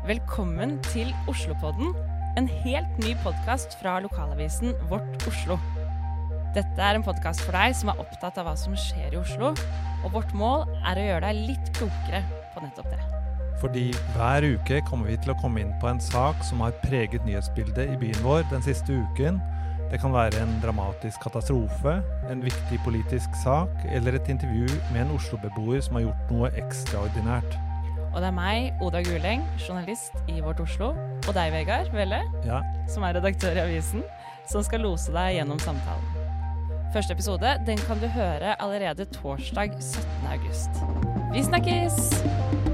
Velkommen til Oslopodden, en helt ny podkast fra lokalavisen Vårt Oslo. Dette er en podkast for deg som er opptatt av hva som skjer i Oslo, og vårt mål er å gjøre deg litt klokere på nettopp det. Fordi hver uke kommer vi til å komme inn på en sak som har preget nyhetsbildet i byen vår den siste uken. Det kan være en dramatisk katastrofe, en viktig politisk sak eller et intervju med en Oslo-beboer som har gjort noe ekstraordinært. Og det er meg, Oda Guleng, journalist i Vårt Oslo, og deg, Vegard Velle, Ja, som er redaktør i avisen, som skal lose deg gjennom samtalen. Første episode den kan du høre allerede torsdag 17. august. Vi snakkes!